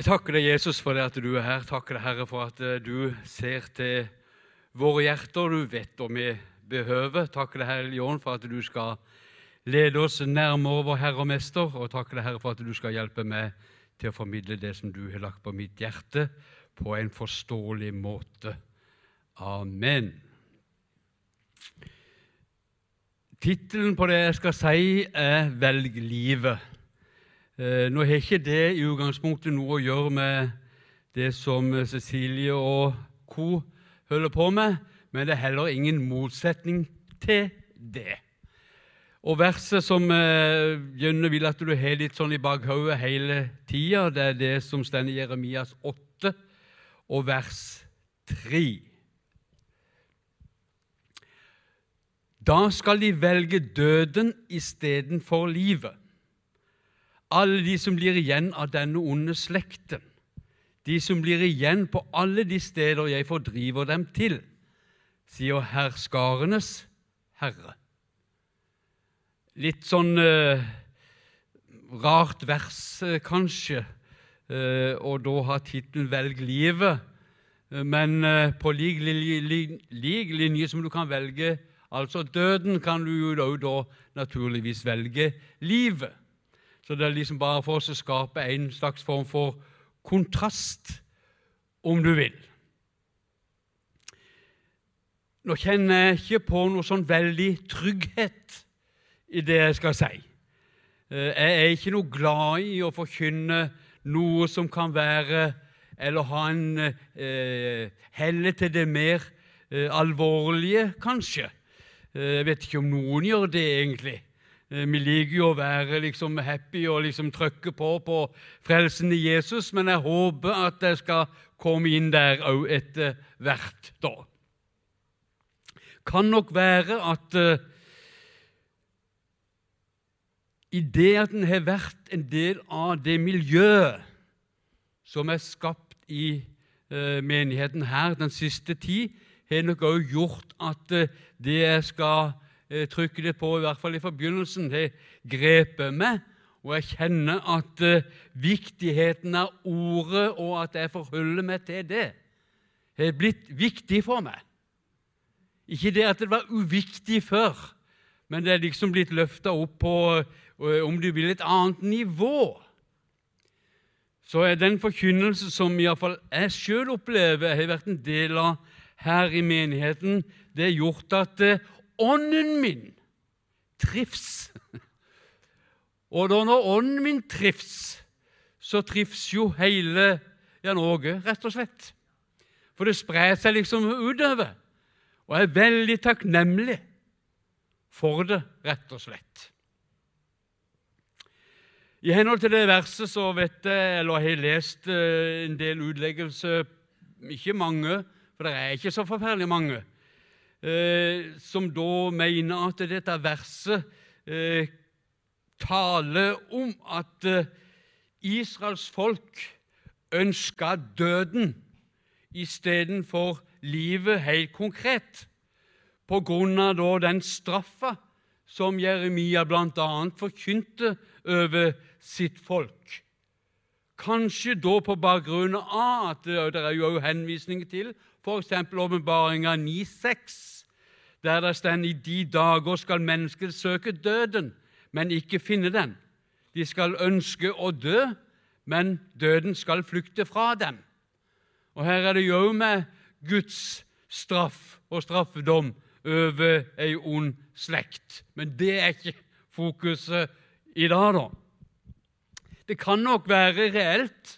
Jeg takker deg, Jesus, for det at du er her. Takker deg, Herre, for at eh, du ser til våre hjerter. Du vet hva vi behøver. Takker deg, Hellige Ånd, for at du skal lede oss nærmere vår Herre og Mester. Og takker deg, Herre, for at du skal hjelpe meg til å formidle det som du har lagt på mitt hjerte, på en forståelig måte. Amen. Tittelen på det jeg skal si, er 'Velg livet'. Eh, nå har ikke det i utgangspunktet noe å gjøre med det som Cecilie og co. holder på med, men det er heller ingen motsetning til det. Og Verset som eh, Jønne vil at du har litt sånn i bakhodet hele tida, det er det som står i Jeremias 8 og vers 3. Da skal de velge døden istedenfor livet alle de som blir igjen av denne onde slekten, de som blir igjen på alle de steder jeg fordriver dem til, sier herskarenes herre. Litt sånn eh, rart vers, eh, kanskje, eh, og da har tittelen 'Velg livet'. Eh, men eh, på lik, linje, lik, linje som du kan velge altså døden, kan du jo da, naturligvis velge livet. Så det er liksom bare for oss å skape en slags form for kontrast, om du vil. Nå kjenner jeg ikke på noe sånn veldig trygghet i det jeg skal si. Eh, jeg er ikke noe glad i å forkynne noe som kan være Eller ha en eh, helle til det mer eh, alvorlige, kanskje. Eh, jeg vet ikke om noen gjør det, egentlig. Eh, vi liker jo å være liksom happy og liksom trykke på på frelsen i Jesus, men jeg håper at jeg skal komme inn der òg etter hvert, da. Kan nok være at uh, i det at en har vært en del av det miljøet som er skapt i uh, menigheten her den siste tid, har nok òg gjort at uh, det jeg skal Eh, trykker det på, i hvert fall i forbegynnelsen, har grepet meg. Og jeg kjenner at uh, viktigheten av ordet, og at jeg forholder meg til det, har blitt viktig for meg. Ikke det at det var uviktig før, men det er liksom blitt løfta opp på, uh, om du vil, et annet nivå. Så er den forkynnelse som iallfall jeg sjøl opplever, har vært en del av her i menigheten, det har gjort at uh, ånden min trives. Og da når ånden min trives, så trives jo hele ja, Norge, rett og slett. For det sprer seg liksom utover. Og jeg er veldig takknemlig for det, rett og slett. I henhold til det verset så vet jeg, eller har jeg lest eh, en del utleggelser, ikke mange, for det er ikke så forferdelig mange, eh, som da mener at dette verset eh, taler om at eh, Israels folk ønska døden istedenfor livet helt konkret, på grunn av da den straffa som Jeremia bl.a. forkynte over sitt folk. Kanskje da på bakgrunn av at det er jo henvisning til f.eks. åpenbaringa 9,6, der det står i de dager skal mennesket søke døden, men ikke finne den. De skal ønske å dø, men døden skal flykte fra dem. Og Her er det jo med Guds straff og straffedom over ei ond slekt. Men det er ikke fokuset i dag, da. Det kan nok være reelt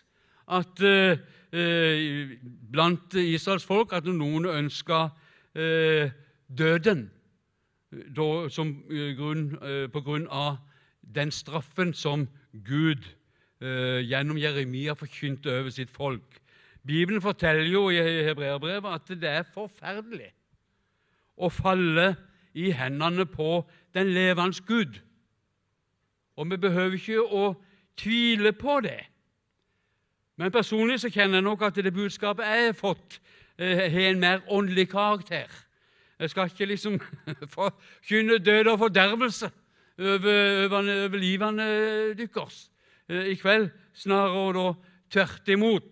at uh, eh, blant Israels folk at noen ønska eh, døden eh, på grunn av den straffen som Gud gjennom Jeremia forkynte over sitt folk. Bibelen forteller jo i hebreerbrevet at det er forferdelig å falle i hendene på den levende Gud. Og vi behøver ikke å tvile på det. Men personlig så kjenner jeg nok at det budskapet jeg har fått, eh, har en mer åndelig karakter. Jeg skal ikke liksom forkynne død og fordervelse over, over, over livene deres. Eh, I kveld snarere da Tvert imot.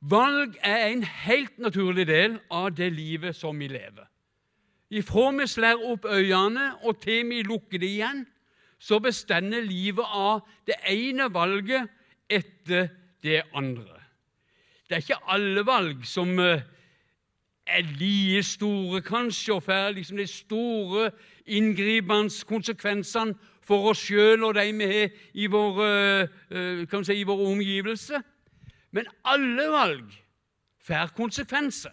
Valg er en helt naturlig del av det livet som vi lever. Ifra vi slår opp øynene og til vi lukker dem igjen, så bestemmer livet av det ene valget etter det andre. Det er ikke alle valg som eh, er like store, kanskje, og får liksom de store, inngripende konsekvensene for oss sjøl og de vi har i vår, eh, si, i vår omgivelse. Men alle valg får konsekvenser.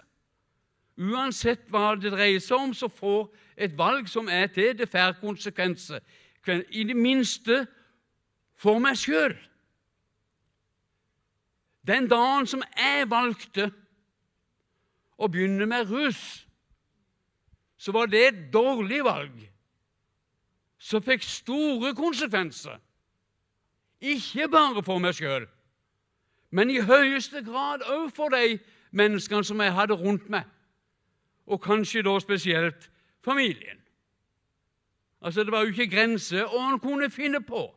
Uansett hva det dreier seg om, så får et valg som er til, det får konsekvenser. I det minste for meg sjøl. Den dagen som jeg valgte å begynne med rus, så var det et dårlig valg som fikk store konsekvenser. Ikke bare for meg sjøl, men i høyeste grad òg for de menneskene som jeg hadde rundt meg og kanskje da spesielt familien. Altså, Det var jo ikke grenser hva han kunne finne på.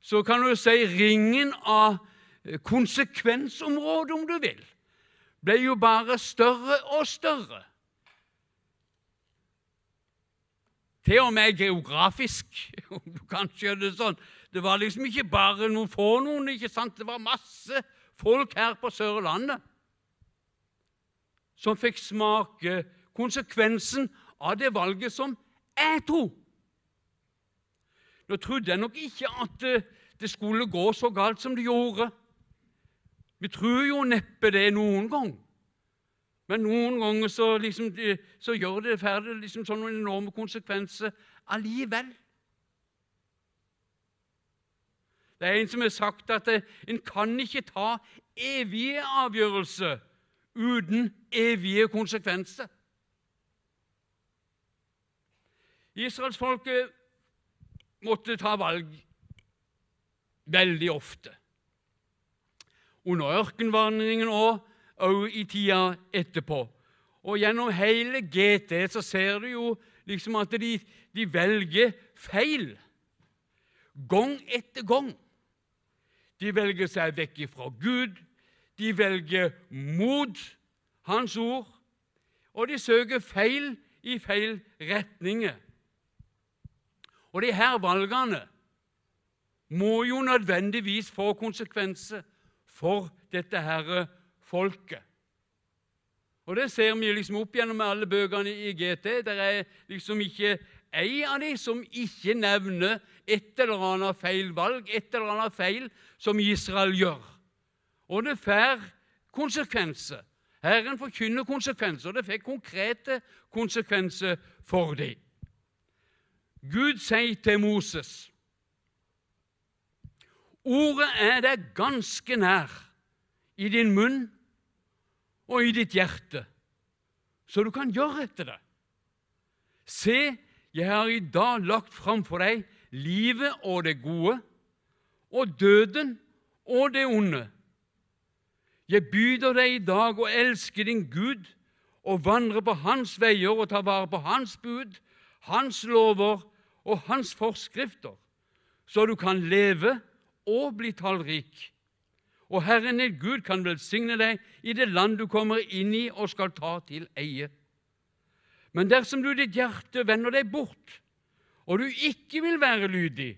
Så kan du si ringen av konsekvensområdet, om du vil, ble jo bare større og større. Til og med geografisk, om du kan skjønne det sånn. Det var liksom ikke bare noen få noen, ikke sant? det var masse folk her på Sørlandet som fikk smake konsekvensen av det valget som jeg tok. Nå trodde jeg nok ikke at eh, det skulle gå så galt som det gjorde. Vi tror jo neppe det noen gang. Men noen ganger så, liksom, så gjør det ferdig liksom sånne enorme konsekvenser allikevel. Det er en som har sagt at eh, en kan ikke ta evige avgjørelser uten evige konsekvenser. Israelsfolket måtte ta valg veldig ofte. Under ørkenvandringen og òg i tida etterpå. Og Gjennom hele GT så ser du jo liksom at de, de velger feil. Gang etter gang. De velger seg vekk fra Gud, de velger mot Hans ord, og de søker feil i feil retninger. Og de her valgene må jo nødvendigvis få konsekvenser for dette herre folket. Og Det ser vi liksom opp gjennom alle bøkene i GT. Det er liksom ikke ei av de som ikke nevner et eller annet feil valg, et eller annet feil som Israel gjør. Og det får konsekvenser. Herren forkynner konsekvenser, og det fikk konkrete konsekvenser for dem. Gud sier til Moses Ordet er deg ganske nær, i din munn og i ditt hjerte, så du kan gjøre etter det. Se, jeg har i dag lagt fram for deg livet og det gode, og døden og det onde. Jeg byder deg i dag å elske din Gud og vandre på hans veier og ta vare på hans bud, hans lover og hans forskrifter, så du kan leve og bli tallrik. Og Herren din Gud kan velsigne deg i det land du kommer inn i og skal ta til eie. Men dersom du i ditt hjerte vender deg bort, og du ikke vil være lydig,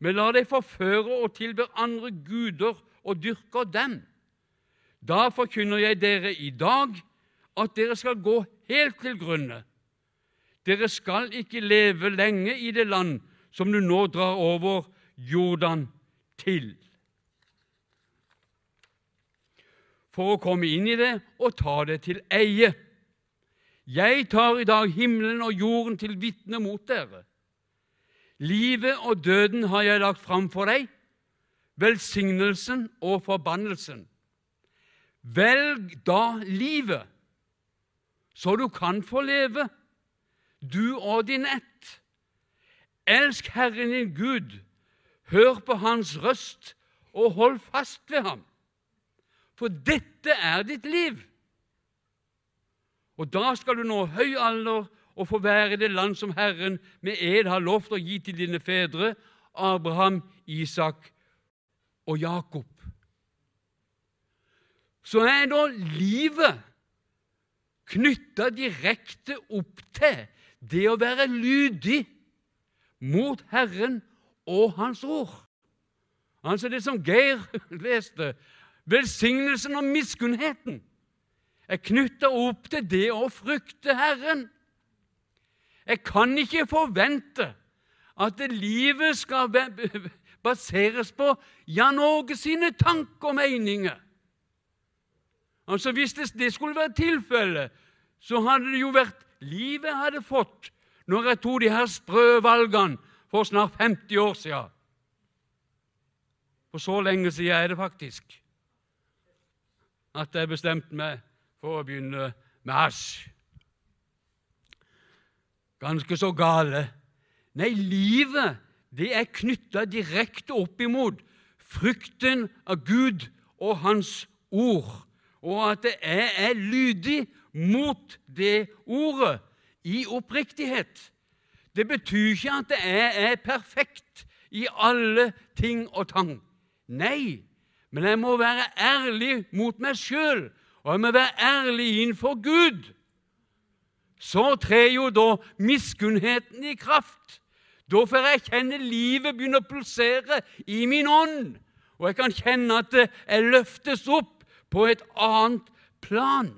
men lar deg forføre og tilber andre guder og dyrker dem, da forkynner jeg dere i dag at dere skal gå helt til grunne. Dere skal ikke leve lenge i det land som du nå drar over Jordan til. For å komme inn i det og ta det til eie. Jeg tar i dag himmelen og jorden til vitne mot dere. Livet og døden har jeg lagt fram for deg, velsignelsen og forbannelsen. Velg da livet, så du kan få leve, du og din ett. Elsk Herren din Gud, hør på Hans røst og hold fast ved ham. For dette er ditt liv. Og da skal du nå høy alder og få være i det land som Herren med ed har lovt å gi til dine fedre, Abraham, Isak og Jakob. så er da livet knytta direkte opp til det å være lydig mot Herren og Hans ord. Altså det som Geir leste, velsignelsen og miskunnheten, er knytta opp til det å frykte Herren. Jeg kan ikke forvente at livet skal baseres på Jan Åge sine tanker og meninger. Altså Hvis det skulle være tilfellet, så hadde det jo vært livet jeg hadde fått når jeg tok de her sprø valgene for snart 50 år siden. For så lenge siden er det faktisk at jeg bestemte meg for å begynne med hasj. Ganske så gale. Nei, livet det er knytta direkte opp imot frykten av Gud og Hans ord og at jeg er lydig mot det ordet i oppriktighet. Det betyr ikke at jeg er perfekt i alle ting og tang. Nei, men jeg må være ærlig mot meg sjøl, og jeg må være ærlig innenfor Gud. Så trer jo da miskunnheten i kraft. Da får jeg kjenne livet begynne å pulsere i min ånd, og jeg kan kjenne at jeg løftes opp på et annet plan.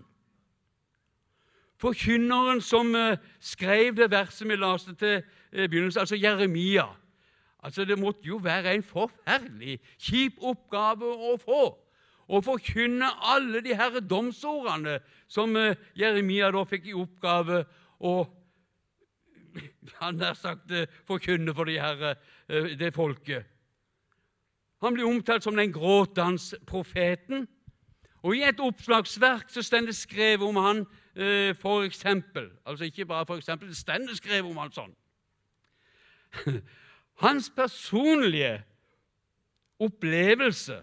Forkynneren som uh, skrev det verset vi leste til uh, begynnelsen, altså Jeremia altså Det måtte jo være en forferdelig kjip oppgave å få. Å forkynne alle de her domsordene som uh, Jeremia da fikk i oppgave å han nær sagt forkynne for de her, det folket. Han blir omtalt som den gråtende profeten. Og I et oppslagsverk så står det skrevet om han eh, for eksempel. Altså ikke bare for eksempel, det står skrevet om han sånn. Hans personlige opplevelse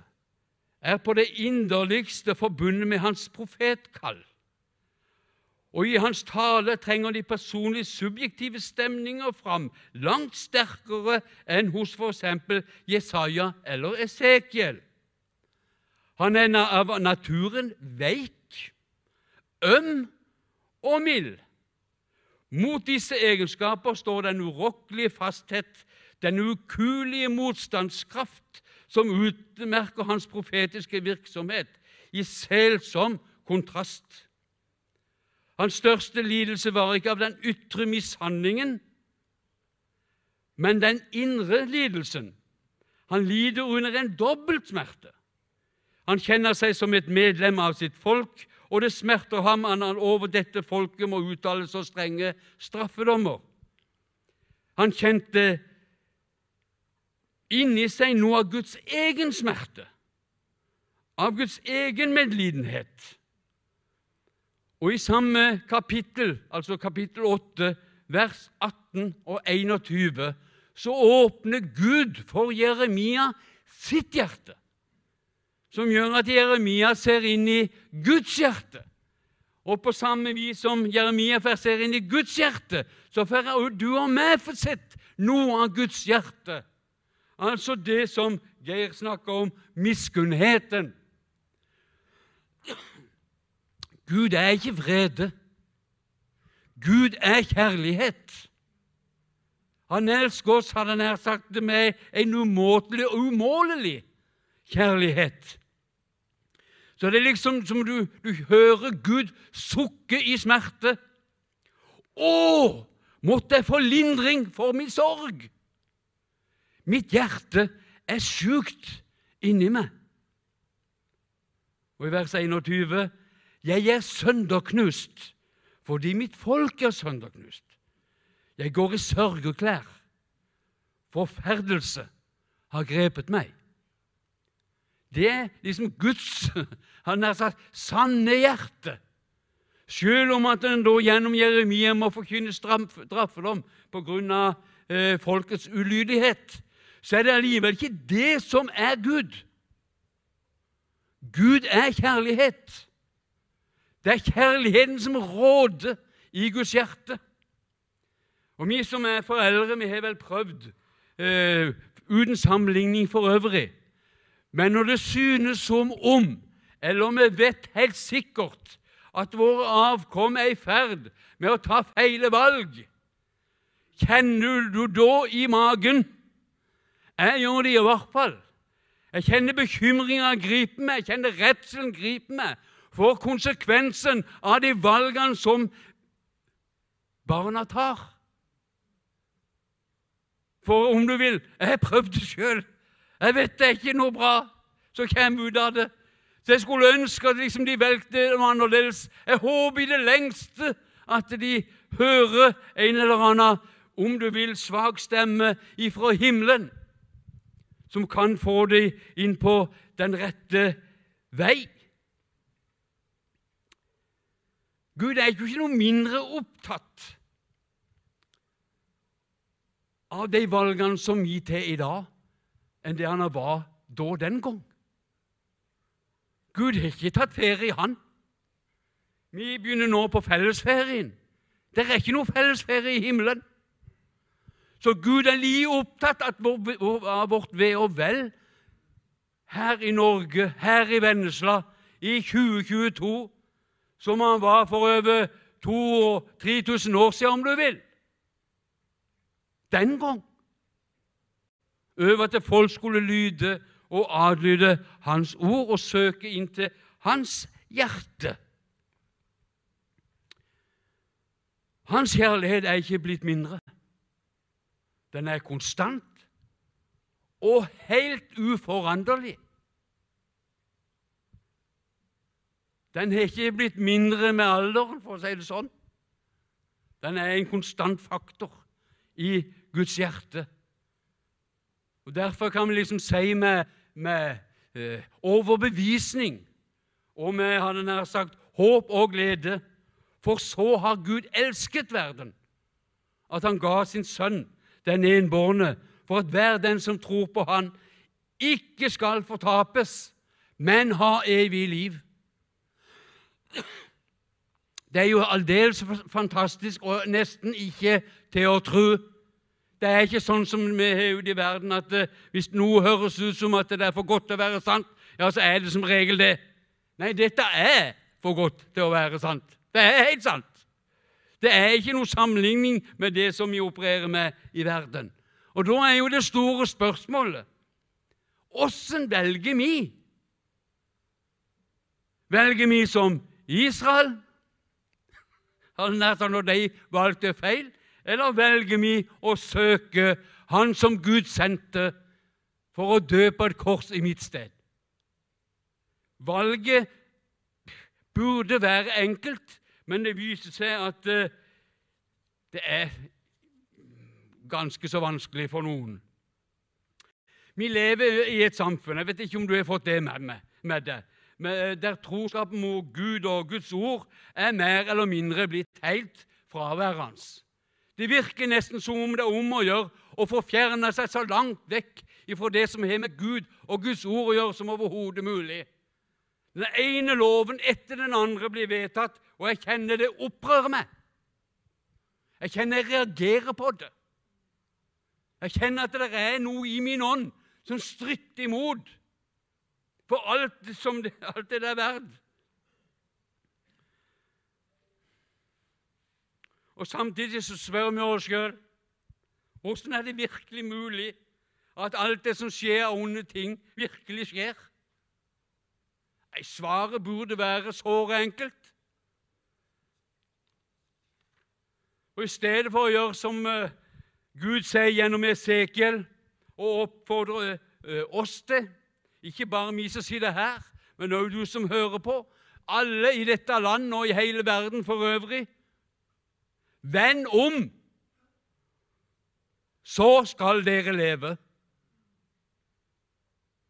er på det inderligste forbundet med hans profetkall. Og i hans tale trenger de personlige, subjektive stemninger fram langt sterkere enn hos f.eks. Jesaja eller Esekiel. Han er av naturen veik, øm og mild. Mot disse egenskaper står den urokkelige fasthet, den ukuelige motstandskraft som utmerker hans profetiske virksomhet, i selsom kontrast. Hans største lidelse var ikke av den ytre mishandlingen, men den indre lidelsen. Han lider under en dobbeltsmerte. Han kjenner seg som et medlem av sitt folk, og det smerter ham at han over dette folket må uttale så strenge straffedommer. Han kjente inni seg noe av Guds egen smerte, av Guds egen medlidenhet. Og i samme kapittel, altså kapittel 8, vers 18 og 21, så åpner Gud for Jeremia sitt hjerte som gjør at Jeremia ser inn i Guds hjerte. Og på samme vis som Jeremia ser inn i Guds hjerte, så får du og meg få sett noe av Guds hjerte. Altså det som Geir snakker om miskunnheten. Gud er ikke vrede. Gud er kjærlighet. Han elsker oss, hadde han nær sagt med en umåtelig og umålelig kjærlighet. Så det er liksom som du, du hører Gud sukke i smerte. Å, måtte jeg få lindring for min sorg! Mitt hjerte er sjukt inni meg. Og i vers 21.: Jeg er sønderknust fordi mitt folk er sønderknust. Jeg går i sørgeklær. Forferdelse har grepet meg. Det er liksom Guds han har sagt sanne hjerte. Selv om at en da gjennom Jeremia må forkynne straffedom pga. Eh, folkets ulydighet, så er det allikevel ikke det som er Gud. Gud er kjærlighet. Det er kjærligheten som råder i Guds hjerte. Og vi som er foreldre, vi har vel prøvd, eh, uten sammenligning for øvrig Men når det synes som om eller vi vet helt sikkert at våre avkom er i ferd med å ta feile valg, kjenner du da i magen? Jeg gjør det i hvert fall. Jeg kjenner bekymringa gripe meg, jeg kjenner redselen gripe meg for konsekvensen av de valgene som barna tar. For om du vil Jeg har prøvd det sjøl. Jeg vet det er ikke noe bra som kommer ut av det. Så jeg skulle ønske at liksom de valgte noe annerledes. Jeg håper i det lengste at de hører en eller annen, om du vil, svak stemme ifra himmelen som kan få dem inn på den rette vei. Gud er jo ikke noe mindre opptatt av de valgene som vi tar i dag, enn det han var da den gang. Gud har ikke tatt ferie, han. Vi begynner nå på fellesferien. Det er ikke noe fellesferie i himmelen. Så Gud er like opptatt av vårt ve og vel her i Norge, her i Vennesla, i 2022, som han var for over 2000-3000 år siden, om du vil. Den gang. Over at folk skulle lyde og adlyde Hans ord og søke inn til Hans hjerte. Hans kjærlighet er ikke blitt mindre. Den er konstant og helt uforanderlig. Den har ikke blitt mindre med alderen, for å si det sånn. Den er en konstant faktor i Guds hjerte. Og Derfor kan vi liksom si med, med eh, overbevisning og med hadde nær sagt, håp og glede For så har Gud elsket verden, at han ga sin sønn den enbårne, for at hver den som tror på Han, ikke skal fortapes, men ha evig liv. Det er jo aldeles fantastisk og nesten ikke til å tro. Det er ikke sånn som vi har ute i verden, at eh, hvis noe høres ut som at det er for godt til å være sant, ja, så er det som regel det. Nei, dette er for godt til å være sant. Det er helt sant. Det er ikke noe sammenligning med det som vi opererer med i verden. Og da er jo det store spørsmålet åssen velger vi? Velger vi som Israel, når de valgte feil, eller velger vi å søke Han som Gud sendte for å dø på et kors i mitt sted? Valget burde være enkelt, men det viser seg at uh, det er ganske så vanskelig for noen. Vi lever i et samfunn Jeg vet ikke om du har fått det med, med, med det, eh, der troskapen mot Gud og Guds ord er mer eller mindre blitt helt fraværende. Det virker nesten som om det er om å gjøre å forfjerne seg så langt vekk ifra det som har med Gud og Guds ord å gjøre, som overhodet mulig. Den ene loven etter den andre blir vedtatt, og jeg kjenner det opprører meg. Jeg kjenner jeg reagerer på det. Jeg kjenner at det er noe i min ånd som stritter imot for alt, som det, alt det er verdt. Og Samtidig så spør vi oss sjøl hvordan er det virkelig mulig at alt det som skjer av onde ting, virkelig skjer? Nei, Svaret burde være såre enkelt. Og I stedet for å gjøre som uh, Gud sier gjennom Esekiel, og oppfordre uh, oss til, ikke bare vi som sitter her, men også du som hører på, alle i dette landet og i hele verden for øvrig Vend om, så skal dere leve.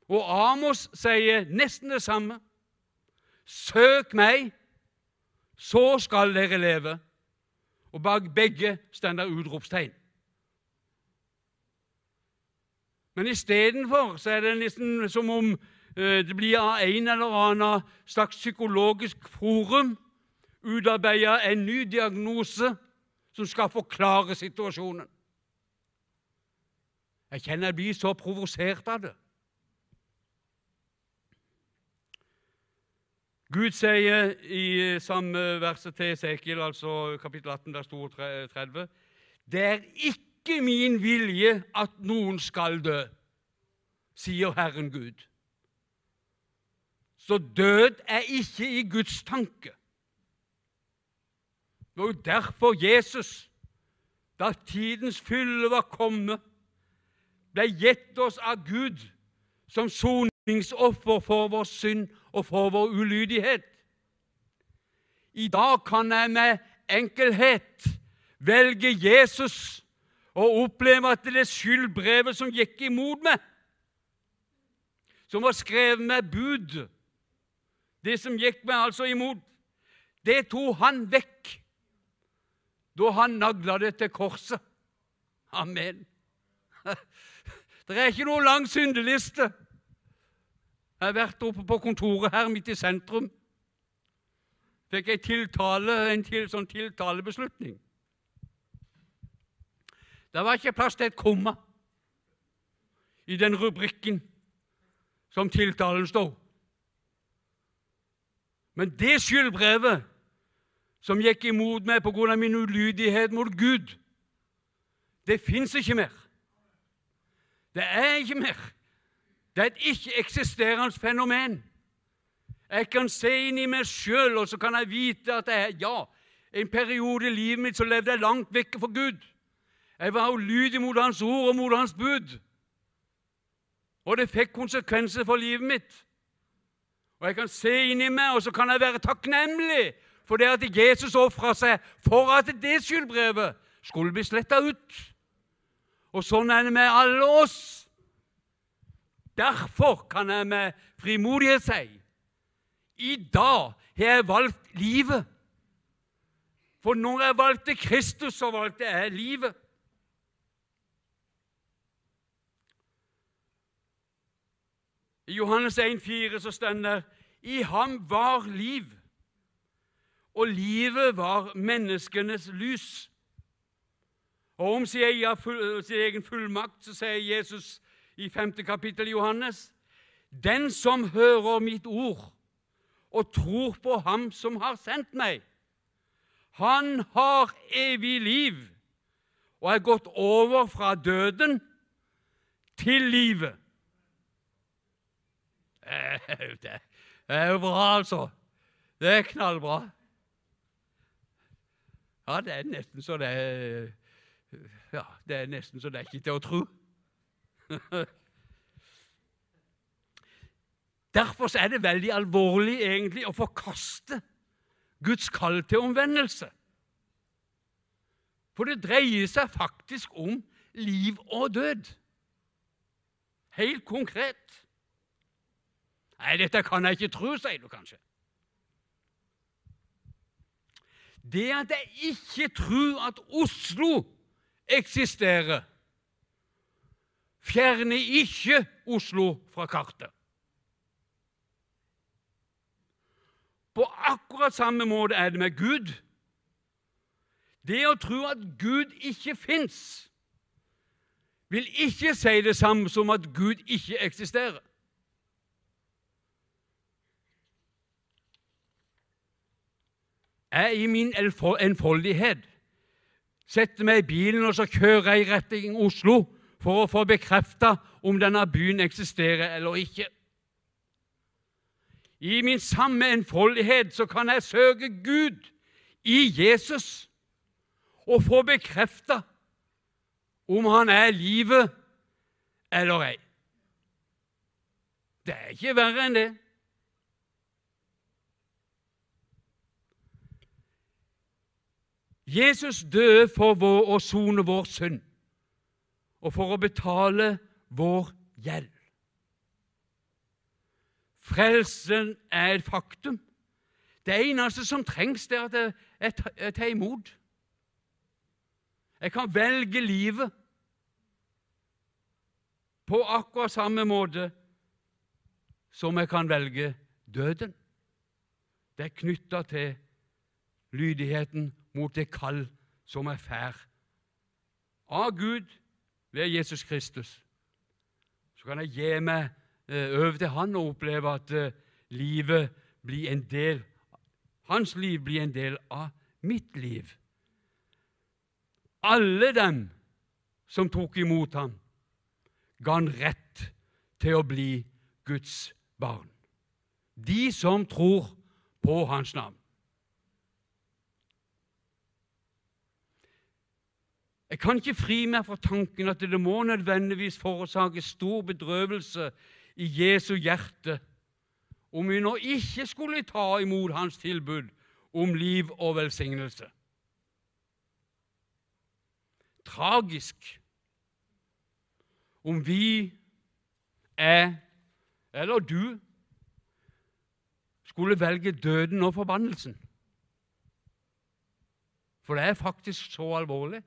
Og Amos sier nesten det samme. Søk meg, så skal dere leve. Og bak begge står det utropstegn. Men istedenfor er det nesten som om eh, det blir av en eller annen slags psykologisk forum utarbeida en ny diagnose som skal forklare situasjonen. Jeg kjenner jeg blir så provosert av det. Gud sier i samme verset til Esekiel, altså kapittel 18, vers 32, det er ikke min vilje at noen skal dø, sier Herren Gud. Så død er ikke i Guds tanke. Det var jo derfor Jesus, da tidens fylle var kommet, ble gitt oss av Gud som soningsoffer for vår synd og for vår ulydighet. I dag kan jeg med enkelhet velge Jesus og oppleve at det skyldbrevet som gikk imot meg, som var skrevet med bud, det som gikk meg altså imot, det tok han vekk da han nagla det til korset. Amen. Det er ikke noe lang syndeliste. Jeg har vært oppe på kontoret her midt i sentrum. Fikk jeg tiltale, en til, sånn tiltalebeslutning. Det var ikke plass til et komma i den rubrikken som tiltalen står. Men det skyldbrevet som gikk imot meg pga. min ulydighet mot Gud, det fins ikke mer. Det er ikke mer. Det er et ikke-eksisterende fenomen. Jeg kan se inn i meg sjøl, og så kan jeg vite at jeg, ja, en periode i livet mitt så levde jeg langt vekke fra Gud. Jeg var ulydig mot Hans ord og mot Hans bud. Og det fikk konsekvenser for livet mitt. Og Jeg kan se inn i meg, og så kan jeg være takknemlig for det at Jesus ofra seg for at det skyldbrevet skulle bli sletta ut. Og sånn er det med alle oss. Derfor kan jeg med frimodighet si i dag har jeg valgt livet. For når jeg valgte Kristus, så valgte jeg livet. I Johannes 1,4 så står det i ham var liv, og livet var menneskenes lys. Og om sin egen fullmakt så sier Jesus i 5. kapittel Johannes Den som hører mitt ord og tror på Ham som har sendt meg, han har evig liv og er gått over fra døden til livet. Det er jo bra, altså. Det er knallbra. Ja, det er nesten så det er Ja, det er nesten så det er ikke til å tro. Derfor er det veldig alvorlig egentlig å forkaste Guds kall til omvendelse. For det dreier seg faktisk om liv og død. Helt konkret. Nei, dette kan jeg ikke tro, sier du kanskje. Det at jeg ikke tror at Oslo eksisterer, fjerner ikke Oslo fra kartet. På akkurat samme måte er det med Gud. Det å tro at Gud ikke fins, vil ikke si det samme som at Gud ikke eksisterer. Jeg i min enfoldighet setter meg i bilen og så kjører jeg i retning Oslo for å få bekrefta om denne byen eksisterer eller ikke. I min samme enfoldighet så kan jeg søke Gud i Jesus og få bekrefta om han er livet eller ei. Det er ikke verre enn det. Jesus døde for vår, å sone vår synd og for å betale vår gjeld. Frelsen er et faktum. Det eneste som trengs, det er at jeg tar imot. Jeg kan velge livet på akkurat samme måte som jeg kan velge døden. Det er knytta til lydigheten mot det kall som er fær av Gud ved Jesus Kristus. Så kan jeg gi meg eh, over til Han og oppleve at eh, livet blir en del Hans liv blir en del av mitt liv. Alle dem som tok imot ham, ga han rett til å bli Guds barn. De som tror på hans navn. Jeg kan ikke fri meg fra tanken at det må nødvendigvis forårsake stor bedrøvelse i Jesu hjerte om vi nå ikke skulle ta imot hans tilbud om liv og velsignelse. Tragisk om vi er, eller du, skulle velge døden og forbannelsen. For det er faktisk så alvorlig.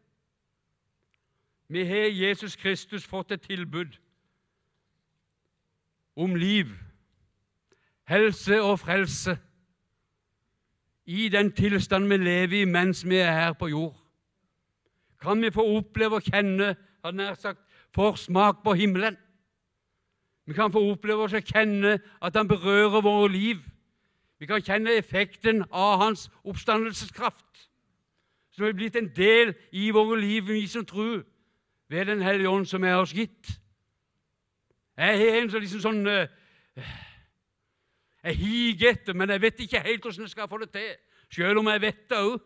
Vi har Jesus Kristus fått et tilbud om liv, helse og frelse i den tilstand vi lever i mens vi er her på jord. Kan vi få oppleve og kjenne hadde nær sagt, forsmak på himmelen? Vi kan få oppleve og kjenne at han berører våre liv. Vi kan kjenne effekten av hans oppstandelseskraft, som er blitt en del i våre liv, vi som tror ved Den hellige ånd som er oss gitt. Jeg har en liksom sånn uh, Jeg higer etter, men jeg vet ikke helt hvordan jeg skal få det til, selv om jeg vet det òg.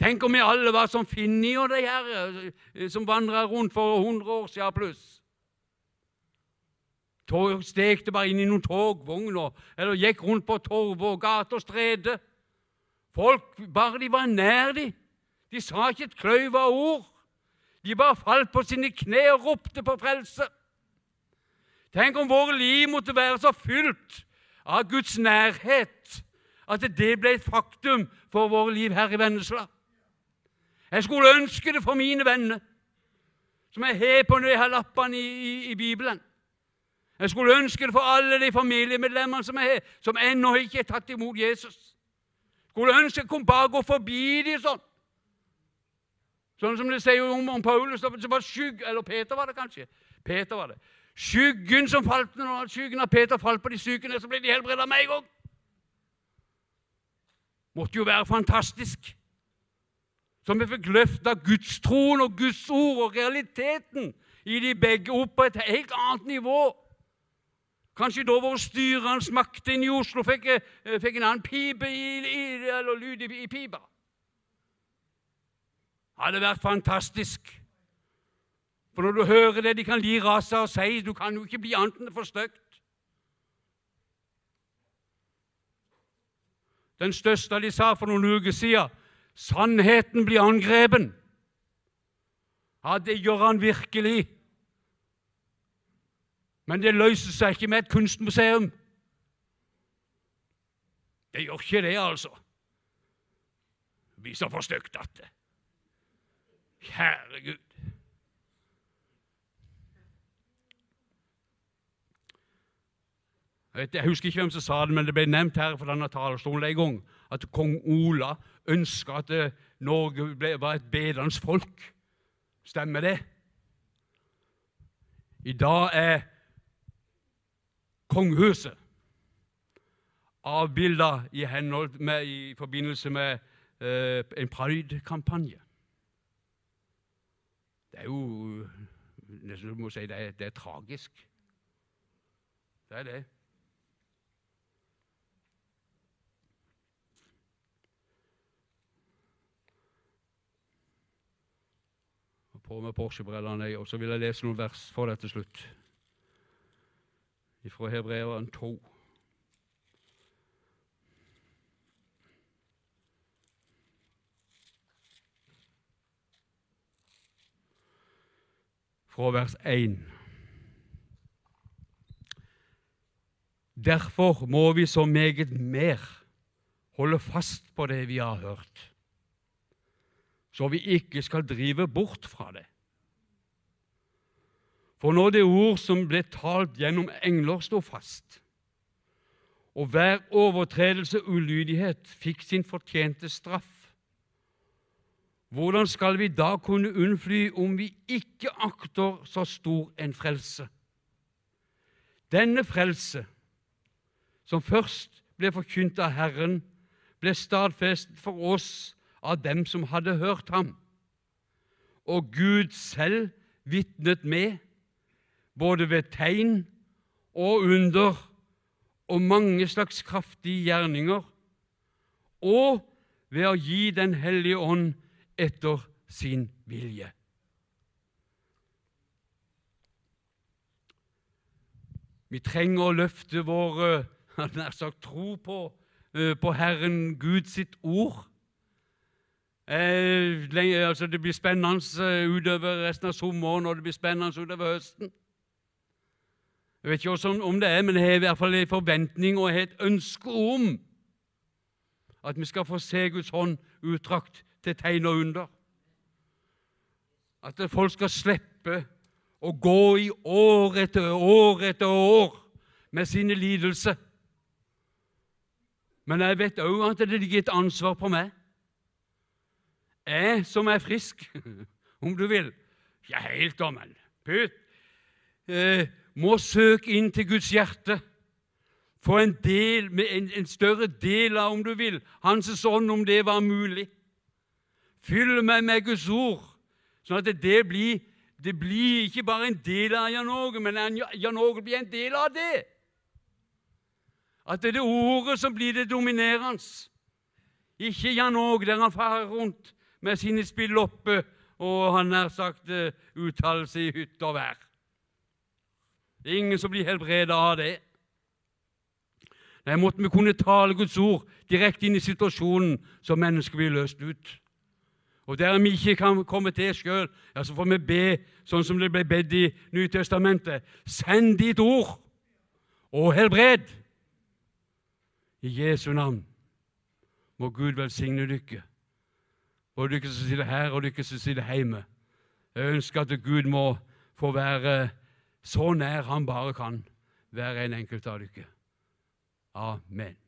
Tenk om vi alle var som Finni og de her eh, som vandra rundt for 100 år siden pluss. Tog, Stekte bare inn i noen togvogner eller gikk rundt på torv og gater og strede. Folk, bare de var nær de. De sa ikke et kløyv av ord. De bare falt på sine kne og ropte på frelse. Tenk om våre liv måtte være så fylt av Guds nærhet at det ble et faktum for våre liv her i Vennesla. Jeg skulle ønske det for mine venner, som jeg har på de her lappene i, i, i, Bibelen. Jeg skulle ønske det for alle de familiemedlemmene som jeg har, som ennå ikke har tatt imot Jesus. Jeg skulle ønske jeg kunne bare gå forbi dem sånn. Sånn som det sier om, om Paulus, som var skygg, eller Peter var det kanskje. Peter var det. Skyggen som falt når skyggen av Peter falt på de sykene, så ble de helbredet med en gang. Måtte jo være fantastisk. Så vi fikk løfta gudstroen og Guds ord og realiteten i de begge opp på et helt annet nivå. Kanskje da våre styrende makter inn i Oslo fikk, eh, fikk, en annen pipe i, i, eller lyd i, i pipa. Det hadde vært fantastisk. For når du hører det de kan lire av seg og si, du kan jo ikke bli annet enn for stygt. Den største de sa for noen uker siden sannheten blir angrepen. Ja, det gjør han virkelig. Men det løser seg ikke med et kunstmuseum. Det gjør ikke det, altså. Det blir så for stygt at det Kjære Gud. Jeg husker ikke hvem som sa det, men det ble nevnt her fra denne talerstolen en gang at kong Ola ønska at eh, Norge ble, var et bedende folk. Stemmer det? I dag er kongehuset avbilda i, i forbindelse med eh, en pride-kampanje. Er jo nesten må si det er, det er tragisk. Det er det. på med Porsche-brillene, og så vil jeg lese noen vers for deg til slutt. Fra Hebreeren 2. Fra vers 1. Derfor må vi så meget mer holde fast på det vi har hørt så vi ikke skal drive bort fra det. For når det ord som ble talt gjennom engler, sto fast, og hver overtredelse ulydighet fikk sin fortjente straff, hvordan skal vi da kunne unnfly om vi ikke akter så stor en frelse? Denne frelse som først ble forkynt av Herren, ble stadfestet for oss av dem som hadde hørt ham. Og Gud selv vitnet med, både ved tegn og under og mange slags kraftige gjerninger, og ved å gi Den hellige ånd etter sin vilje. Vi trenger å løfte vår nær sagt, tro på, eh, på Herren sitt ord. Eh, altså det blir spennende eh, utover resten av sommeren og det blir spennende utover høsten. Jeg vet ikke om det er, men jeg har i hvert fall en forventning og et ønske om at vi skal få se Guds hånd uttrakt til tegn og under. At folk skal slippe å gå i år etter år etter år med sine lidelser. Men jeg vet òg at det ligger et ansvar på meg. Jeg som er frisk, om du vil, ikke helt gammel, pytt, eh, må søke inn til Guds hjerte. Få en, del, en større del av, om du vil, Hans ånd, om det var mulig. Fyll meg med Guds ord, sånn at det blir, det blir ikke bare en del av Jan Åge, men Jan Åge blir en del av det. At det er det ordet som blir det dominerende. Ikke Jan Åge der han farer rundt med sine spilloppe og han nær sagt eh, uttalelse i hytte og vær. Det er ingen som blir helbredet av det. Nei, måtte vi kunne tale Guds ord direkte inn i situasjonen, så mennesker blir løst ut. Og Der vi ikke kan komme til sjøl, ja, så får vi be sånn som det ble bedt i Nytestamentet. Send ditt ord og helbred! I Jesu navn må Gud velsigne dere, både dere som sitter her, og dere som sitter hjemme. Jeg ønsker at Gud må få være så nær han bare kan, hver en enkelt av dere. Amen.